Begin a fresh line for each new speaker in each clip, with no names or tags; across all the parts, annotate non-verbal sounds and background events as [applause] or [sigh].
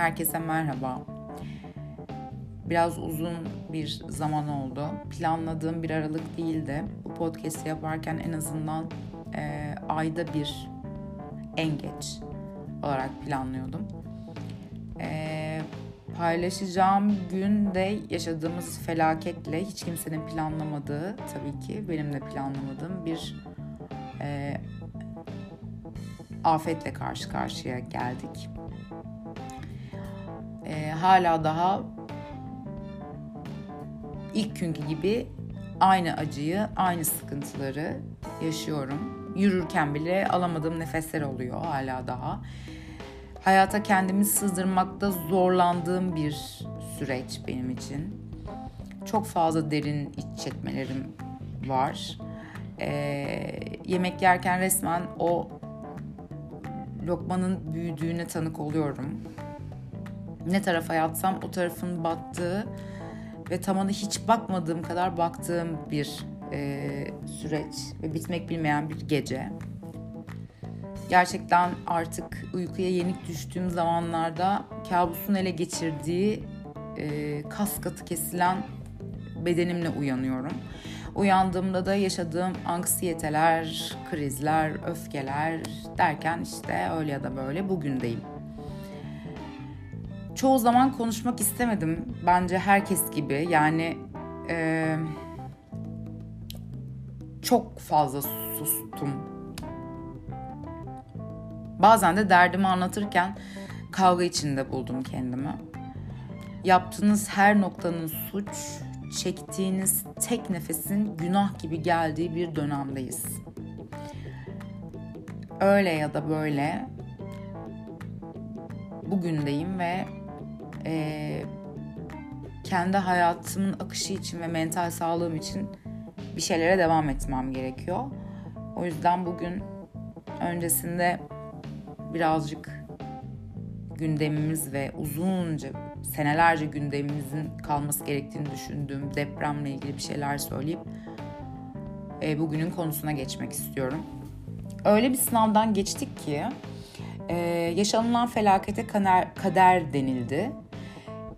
Herkese merhaba. Biraz uzun bir zaman oldu. Planladığım bir aralık değildi. Bu podcast'i yaparken en azından e, ayda bir en geç olarak planlıyordum. E, paylaşacağım gün de yaşadığımız felaketle hiç kimsenin planlamadığı tabii ki benim de planlamadığım bir e, afetle karşı karşıya geldik. E, hala daha ilk günkü gibi aynı acıyı, aynı sıkıntıları yaşıyorum. Yürürken bile alamadığım nefesler oluyor hala daha. Hayata kendimi sızdırmakta zorlandığım bir süreç benim için. Çok fazla derin iç çekmelerim var. Ee, yemek yerken resmen o lokmanın büyüdüğüne tanık oluyorum. Ne tarafa yatsam o tarafın battığı ve tamamı hiç bakmadığım kadar baktığım bir e, süreç ve bitmek bilmeyen bir gece. Gerçekten artık uykuya yenik düştüğüm zamanlarda kabusun ele geçirdiği e, kas katı kesilen bedenimle uyanıyorum. Uyandığımda da yaşadığım anksiyeteler, krizler, öfkeler derken işte öyle ya da böyle bugündeyim. Çoğu zaman konuşmak istemedim. Bence herkes gibi yani e, çok fazla sustum. Bazen de derdimi anlatırken kavga içinde buldum kendimi. Yaptığınız her noktanın suç, çektiğiniz tek nefesin günah gibi geldiği bir dönemdeyiz. Öyle ya da böyle bugündeyim ve e, kendi hayatımın akışı için ve mental sağlığım için bir şeylere devam etmem gerekiyor. O yüzden bugün öncesinde birazcık gündemimiz ve uzunca senelerce gündemimizin kalması gerektiğini düşündüğüm depremle ilgili bir şeyler söyleyip e, bugünün konusuna geçmek istiyorum. Öyle bir sınavdan geçtik ki e, yaşanılan felakete kader, kader denildi.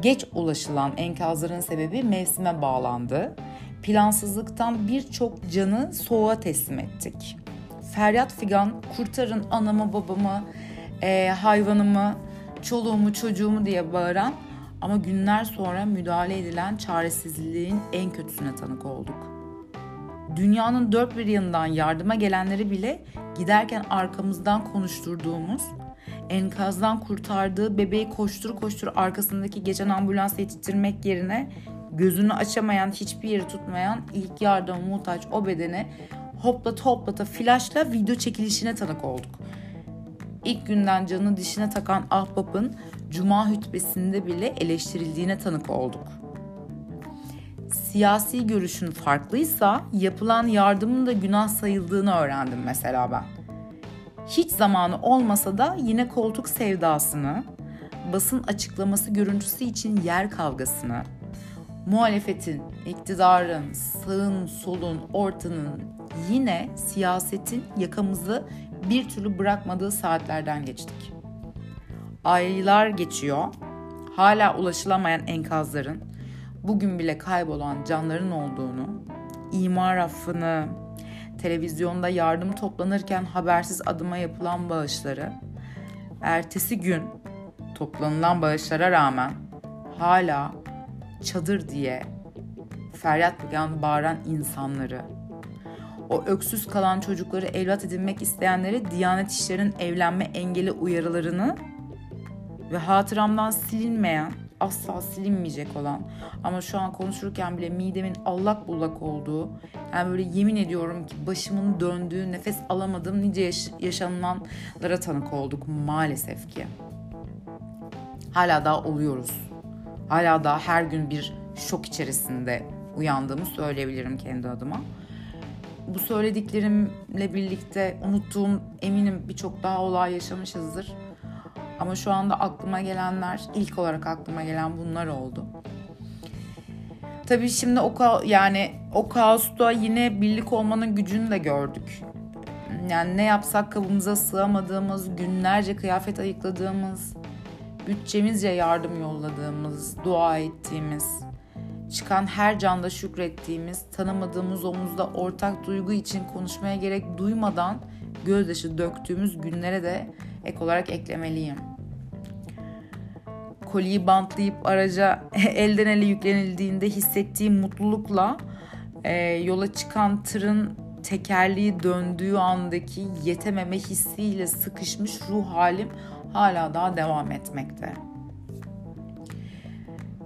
Geç ulaşılan enkazların sebebi mevsime bağlandı. Plansızlıktan birçok canı soğuğa teslim ettik. Feryat figan kurtarın anamı babamı, e, hayvanımı, çoluğumu çocuğumu diye bağıran ama günler sonra müdahale edilen çaresizliğin en kötüsüne tanık olduk. Dünyanın dört bir yanından yardıma gelenleri bile giderken arkamızdan konuşturduğumuz, enkazdan kurtardığı bebeği koştur koştur arkasındaki geçen ambulansa yetiştirmek yerine gözünü açamayan, hiçbir yeri tutmayan, ilk yardıma muhtaç o bedene hoplata hoplata flaşla video çekilişine tanık olduk. İlk günden canını dişine takan ahbapın cuma hütbesinde bile eleştirildiğine tanık olduk. Siyasi görüşün farklıysa yapılan yardımın da günah sayıldığını öğrendim mesela ben. Hiç zamanı olmasa da yine koltuk sevdasını, basın açıklaması görüntüsü için yer kavgasını, muhalefetin, iktidarın, sağın, solun, ortanın yine siyasetin yakamızı bir türlü bırakmadığı saatlerden geçtik. Aylar geçiyor. Hala ulaşılamayan enkazların, bugün bile kaybolan canların olduğunu, imar affını, televizyonda yardım toplanırken habersiz adıma yapılan bağışları, ertesi gün toplanılan bağışlara rağmen hala çadır diye feryat figan bağıran insanları, o öksüz kalan çocukları evlat edinmek isteyenleri Diyanet İşleri'nin evlenme engeli uyarılarını ve hatıramdan silinmeyen, asla silinmeyecek olan ama şu an konuşurken bile midemin allak bullak olduğu, yani böyle yemin ediyorum ki başımın döndüğü, nefes alamadığım nice yaş- yaşanılanlara tanık olduk maalesef ki. Hala daha oluyoruz. Hala daha her gün bir şok içerisinde uyandığımı söyleyebilirim kendi adıma. Bu söylediklerimle birlikte unuttuğum eminim birçok daha olay yaşamışızdır. Ama şu anda aklıma gelenler, ilk olarak aklıma gelen bunlar oldu. Tabii şimdi o yani o kaosta yine birlik olmanın gücünü de gördük. Yani ne yapsak kabımıza sığamadığımız, günlerce kıyafet ayıkladığımız, bütçemizce yardım yolladığımız, dua ettiğimiz, çıkan her canda şükrettiğimiz, tanımadığımız omuzda ortak duygu için konuşmaya gerek duymadan gözyaşı döktüğümüz günlere de ek olarak eklemeliyim. Koliyi bantlayıp araca [laughs] elden ele yüklenildiğinde hissettiğim mutlulukla e, yola çıkan tırın tekerliği döndüğü andaki yetememe hissiyle sıkışmış ruh halim hala daha devam etmekte.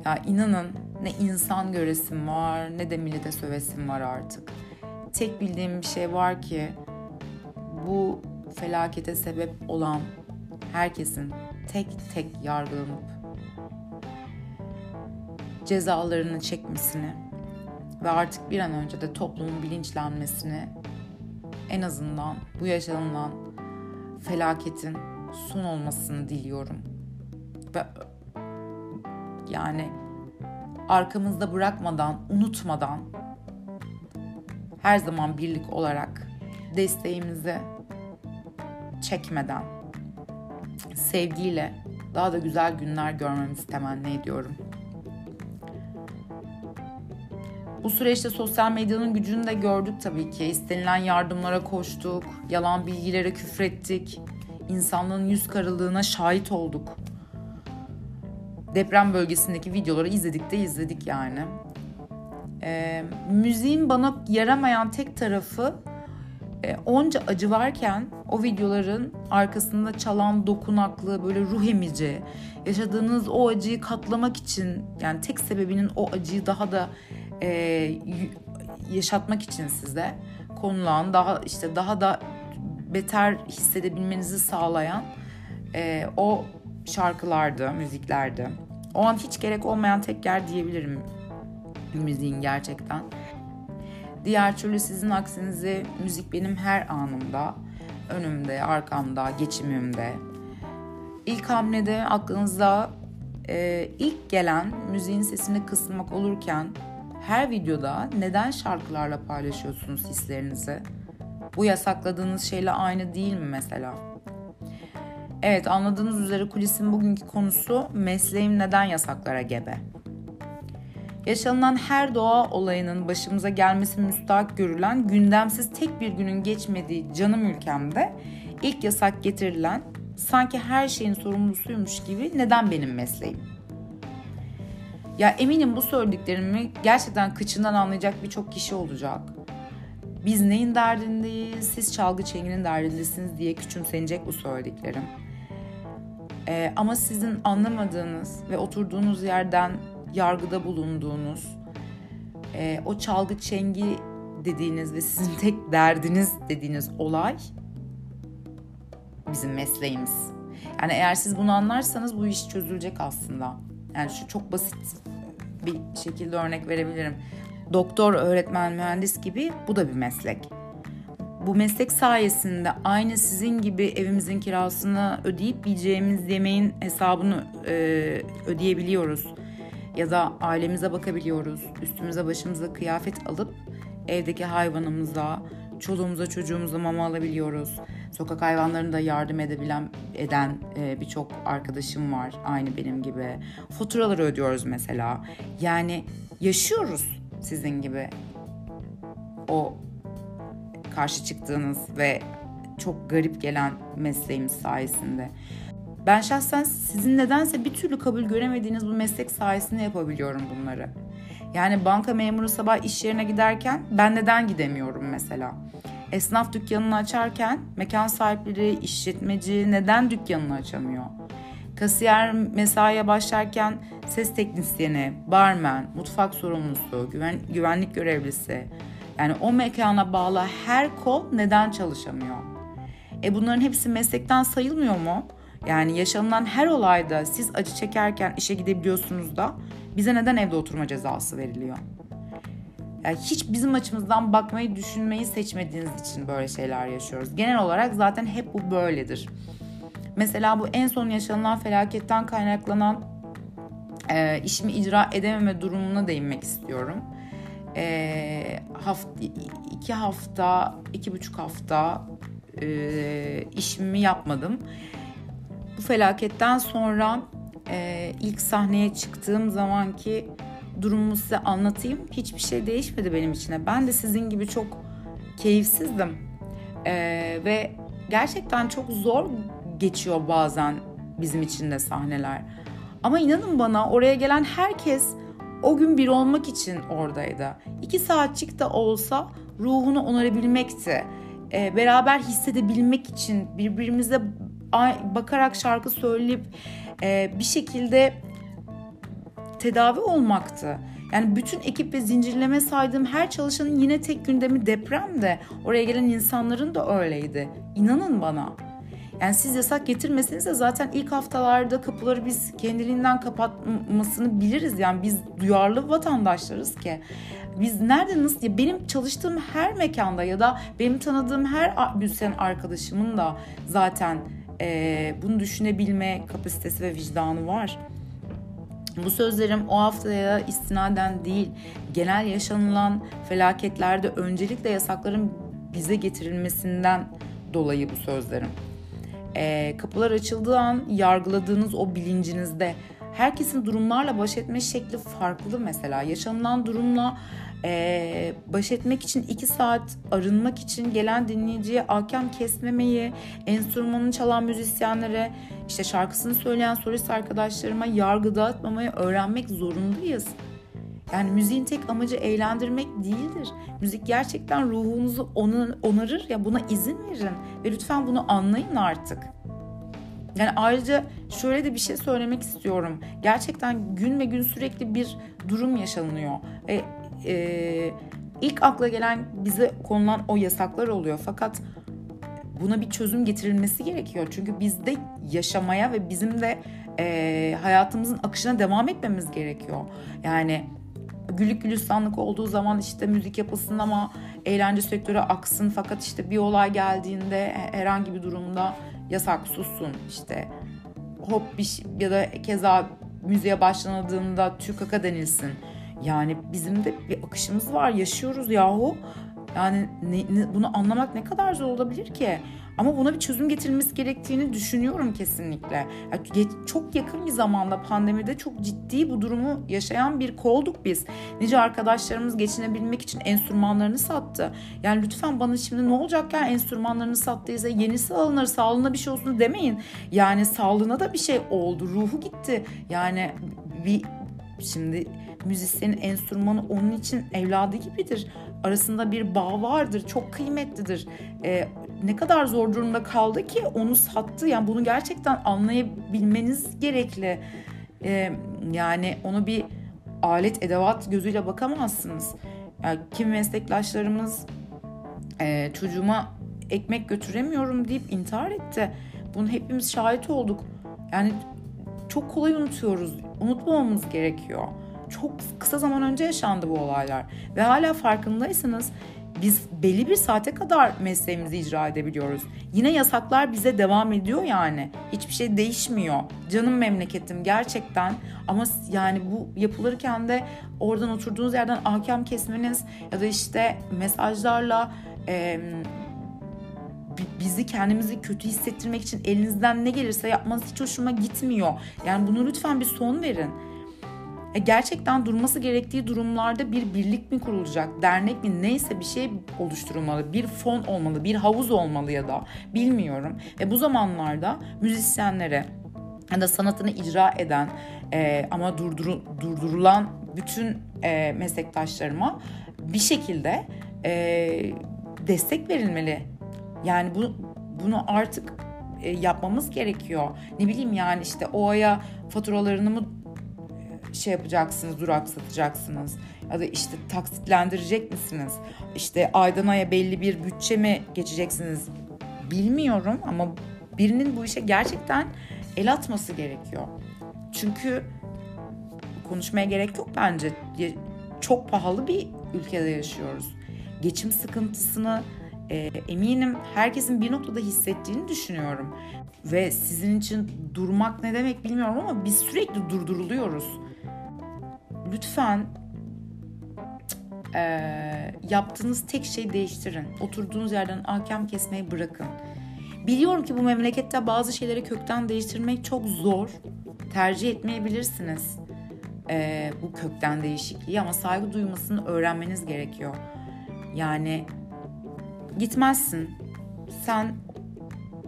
Ya inanın ne insan göresim var ne de millete sövesim var artık. Tek bildiğim bir şey var ki bu felakete sebep olan herkesin tek tek yargılanıp cezalarını çekmesini ve artık bir an önce de toplumun bilinçlenmesini en azından bu yaşanılan felaketin son olmasını diliyorum. Ve yani arkamızda bırakmadan, unutmadan her zaman birlik olarak desteğimizi çekmeden sevgiyle daha da güzel günler görmemizi temenni ediyorum. Bu süreçte sosyal medyanın gücünü de gördük tabii ki. İstenilen yardımlara koştuk, yalan bilgilere küfrettik, insanlığın yüz karalığına şahit olduk. Deprem bölgesindeki videoları izledik de izledik yani. Ee, müziğin bana yaramayan tek tarafı e, onca acı varken o videoların arkasında çalan dokunaklı böyle ruh emici yaşadığınız o acıyı katlamak için yani tek sebebinin o acıyı daha da e, yaşatmak için size konulan daha işte daha da beter hissedebilmenizi sağlayan e, o şarkılardı, müziklerdi. O an hiç gerek olmayan tek yer diyebilirim müziğin gerçekten. Diğer türlü sizin aksinizi müzik benim her anımda, önümde, arkamda, geçimimde. İlk hamlede aklınızda e, ilk gelen müziğin sesini kısmak olurken her videoda neden şarkılarla paylaşıyorsunuz hislerinizi? Bu yasakladığınız şeyle aynı değil mi mesela? Evet anladığınız üzere kulisin bugünkü konusu mesleğim neden yasaklara gebe? Yaşanılan her doğa olayının başımıza gelmesi müstahak görülen gündemsiz tek bir günün geçmediği canım ülkemde ilk yasak getirilen sanki her şeyin sorumlusuymuş gibi neden benim mesleğim? Ya eminim bu söylediklerimi gerçekten kıçından anlayacak birçok kişi olacak. Biz neyin derdindeyiz, siz çalgı çenginin derdindesiniz diye küçümsenecek bu söylediklerim. Ee, ama sizin anlamadığınız ve oturduğunuz yerden yargıda bulunduğunuz, e, o çalgı çengi dediğiniz ve sizin tek derdiniz dediğiniz olay bizim mesleğimiz. Yani eğer siz bunu anlarsanız bu iş çözülecek aslında. Yani şu çok basit bir şekilde örnek verebilirim. Doktor, öğretmen, mühendis gibi bu da bir meslek. Bu meslek sayesinde aynı sizin gibi evimizin kirasını ödeyip yiyeceğimiz yemeğin hesabını e, ödeyebiliyoruz. Ya da ailemize bakabiliyoruz. Üstümüze başımıza kıyafet alıp evdeki hayvanımıza, çoluğumuza çocuğumuza mama alabiliyoruz. Sokak hayvanlarına da yardım edebilen eden e, birçok arkadaşım var aynı benim gibi. Faturaları ödüyoruz mesela. Yani yaşıyoruz sizin gibi. O karşı çıktığınız ve çok garip gelen mesleğimiz sayesinde. Ben şahsen sizin nedense bir türlü kabul göremediğiniz bu meslek sayesinde yapabiliyorum bunları. Yani banka memuru sabah iş yerine giderken ben neden gidemiyorum mesela? Esnaf dükkanını açarken mekan sahipleri, işletmeci neden dükkanını açamıyor? Kasiyer mesaiye başlarken ses teknisyeni, barmen, mutfak sorumlusu, güven, güvenlik görevlisi yani o mekana bağlı her kol neden çalışamıyor? E bunların hepsi meslekten sayılmıyor mu? Yani yaşanılan her olayda siz acı çekerken işe gidebiliyorsunuz da bize neden evde oturma cezası veriliyor? Yani hiç bizim açımızdan bakmayı, düşünmeyi seçmediğiniz için böyle şeyler yaşıyoruz. Genel olarak zaten hep bu böyledir. Mesela bu en son yaşanılan felaketten kaynaklanan e, işimi icra edememe durumuna değinmek istiyorum. E, haft, iki hafta, iki buçuk hafta e, işimi yapmadım. Bu felaketten sonra e, ilk sahneye çıktığım zamanki durumumu size anlatayım. Hiçbir şey değişmedi benim için. Ben de sizin gibi çok keyifsizdim. E, ve gerçekten çok zor geçiyor bazen bizim için de sahneler. Ama inanın bana oraya gelen herkes o gün bir olmak için oradaydı. İki saatçik de olsa ruhunu onarabilmekti. E, beraber hissedebilmek için birbirimize bakarak şarkı söyleyip e, bir şekilde tedavi olmaktı. Yani bütün ekip ve zincirleme saydığım her çalışanın yine tek gündemi depremde. Oraya gelen insanların da öyleydi. İnanın bana. Yani siz yasak getirmeseniz de zaten ilk haftalarda kapıları biz kendiliğinden kapatmasını biliriz. Yani biz duyarlı vatandaşlarız ki. Biz nerede nasıl ya benim çalıştığım her mekanda ya da benim tanıdığım her müzisyen arkadaşımın da zaten e, bunu düşünebilme kapasitesi ve vicdanı var. Bu sözlerim o haftaya istinaden değil, genel yaşanılan felaketlerde öncelikle yasakların bize getirilmesinden dolayı bu sözlerim. E, kapılar açıldığı an yargıladığınız o bilincinizde herkesin durumlarla baş etme şekli farklı mesela. Yaşanılan durumla e, baş etmek için iki saat arınmak için gelen dinleyiciye ahkam kesmemeyi, enstrümanını çalan müzisyenlere, işte şarkısını söyleyen solist arkadaşlarıma yargı dağıtmamayı öğrenmek zorundayız. Yani müziğin tek amacı eğlendirmek değildir. Müzik gerçekten ruhunuzu onarır ya buna izin verin ve lütfen bunu anlayın artık. Yani ayrıca şöyle de bir şey söylemek istiyorum. Gerçekten gün ve gün sürekli bir durum yaşanıyor. E, e, ilk akla gelen bize konulan o yasaklar oluyor. Fakat buna bir çözüm getirilmesi gerekiyor. Çünkü bizde yaşamaya ve bizim de e, hayatımızın akışına devam etmemiz gerekiyor. Yani güllük gülistanlık olduğu zaman işte müzik yapılsın ama eğlence sektörü aksın fakat işte bir olay geldiğinde herhangi bir durumda yasak sussun işte hop bir şey, ya da keza müziğe başlanıldığında tükaka denilsin. Yani bizim de bir akışımız var yaşıyoruz yahu. Yani ne, ne, bunu anlamak ne kadar zor olabilir ki? Ama buna bir çözüm getirilmesi gerektiğini düşünüyorum kesinlikle. Yani çok yakın bir zamanda pandemide çok ciddi bu durumu yaşayan bir kolduk biz. Nice arkadaşlarımız geçinebilmek için enstrümanlarını sattı. Yani lütfen bana şimdi ne olacak ya enstrümanlarını sattıysa yenisi alınır sağlığına bir şey olsun demeyin. Yani sağlığına da bir şey oldu ruhu gitti. Yani bir şimdi müzisyenin enstrümanı onun için evladı gibidir. Arasında bir bağ vardır, çok kıymetlidir. Ee, ne kadar zor durumda kaldı ki onu sattı. Yani bunu gerçekten anlayabilmeniz gerekli. Ee, yani onu bir alet edevat gözüyle bakamazsınız. Yani kim meslektaşlarımız e, çocuğuma ekmek götüremiyorum deyip intihar etti. Bunu hepimiz şahit olduk. Yani çok kolay unutuyoruz. Unutmamamız gerekiyor. Çok kısa zaman önce yaşandı bu olaylar. Ve hala farkındaysanız biz belli bir saate kadar mesleğimizi icra edebiliyoruz. Yine yasaklar bize devam ediyor yani. Hiçbir şey değişmiyor. Canım memleketim gerçekten ama yani bu yapılırken de oradan oturduğunuz yerden ahkam kesmeniz ya da işte mesajlarla e, bizi kendimizi kötü hissettirmek için elinizden ne gelirse yapmanız hiç hoşuma gitmiyor. Yani bunu lütfen bir son verin. E gerçekten durması gerektiği durumlarda bir birlik mi kurulacak, dernek mi neyse bir şey oluşturulmalı, bir fon olmalı, bir havuz olmalı ya da bilmiyorum. Ve bu zamanlarda müzisyenlere ya da sanatını icra eden e, ama durduru, durdurulan bütün e, meslektaşlarıma bir şekilde e, destek verilmeli. Yani bu bunu artık e, yapmamız gerekiyor. Ne bileyim yani işte o aya faturalarını mı şey yapacaksınız, duraksatacaksınız? Ya da işte taksitlendirecek misiniz? İşte aydan aya belli bir bütçe mi geçeceksiniz? Bilmiyorum ama birinin bu işe gerçekten el atması gerekiyor. Çünkü konuşmaya gerek yok bence. Çok pahalı bir ülkede yaşıyoruz. Geçim sıkıntısını e, eminim herkesin bir noktada hissettiğini düşünüyorum. Ve sizin için durmak ne demek bilmiyorum ama biz sürekli durduruluyoruz lütfen e, yaptığınız tek şeyi değiştirin. Oturduğunuz yerden ahkam kesmeyi bırakın. Biliyorum ki bu memlekette bazı şeyleri kökten değiştirmek çok zor. tercih etmeyebilirsiniz e, bu kökten değişikliği ama saygı duymasını öğrenmeniz gerekiyor. Yani gitmezsin. Sen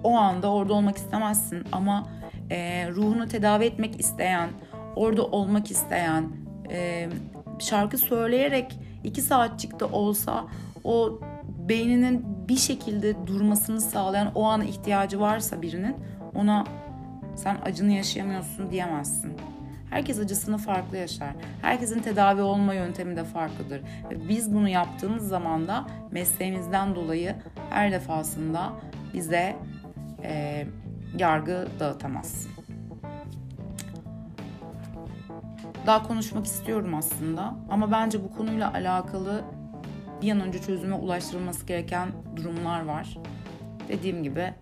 o anda orada olmak istemezsin ama e, ruhunu tedavi etmek isteyen, orada olmak isteyen, e, şarkı söyleyerek iki saatçik de olsa o beyninin bir şekilde durmasını sağlayan o an ihtiyacı varsa birinin ona sen acını yaşayamıyorsun diyemezsin. Herkes acısını farklı yaşar. Herkesin tedavi olma yöntemi de farklıdır. Biz bunu yaptığımız zaman da mesleğimizden dolayı her defasında bize e, yargı dağıtamaz. Daha konuşmak istiyorum aslında ama bence bu konuyla alakalı bir an önce çözüme ulaştırılması gereken durumlar var. Dediğim gibi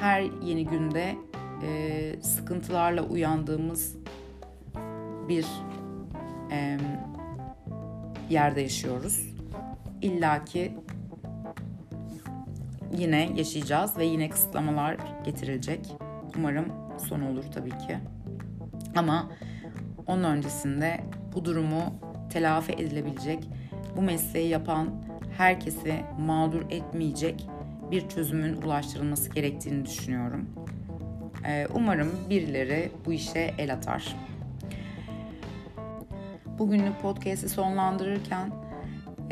her yeni günde e, sıkıntılarla uyandığımız bir e, yerde yaşıyoruz. İlla ki yine yaşayacağız ve yine kısıtlamalar getirilecek. Umarım son olur tabii ki. Ama onun öncesinde bu durumu telafi edilebilecek, bu mesleği yapan herkesi mağdur etmeyecek bir çözümün ulaştırılması gerektiğini düşünüyorum. Umarım birileri bu işe el atar. Bugünlük podcast'i sonlandırırken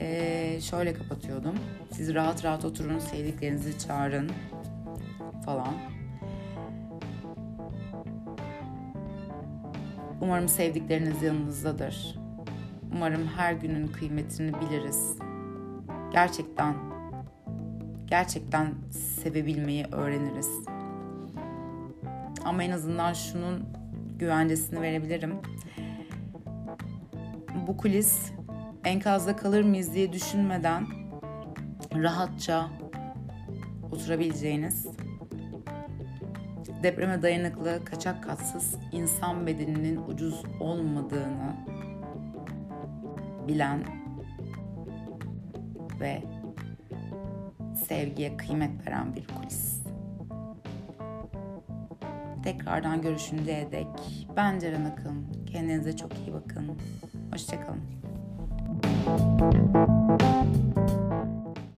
ee, şöyle kapatıyordum. Siz rahat rahat oturun, sevdiklerinizi çağırın falan. Umarım sevdikleriniz yanınızdadır. Umarım her günün kıymetini biliriz. Gerçekten gerçekten sevebilmeyi öğreniriz. Ama en azından şunun güvencesini verebilirim bu kulis enkazda kalır mıyız diye düşünmeden rahatça oturabileceğiniz depreme dayanıklı, kaçak katsız insan bedeninin ucuz olmadığını bilen ve sevgiye kıymet veren bir kulis. Tekrardan görüşünceye dek ben Ceren Akın. Kendinize çok iyi bakın. Hoşçakalın.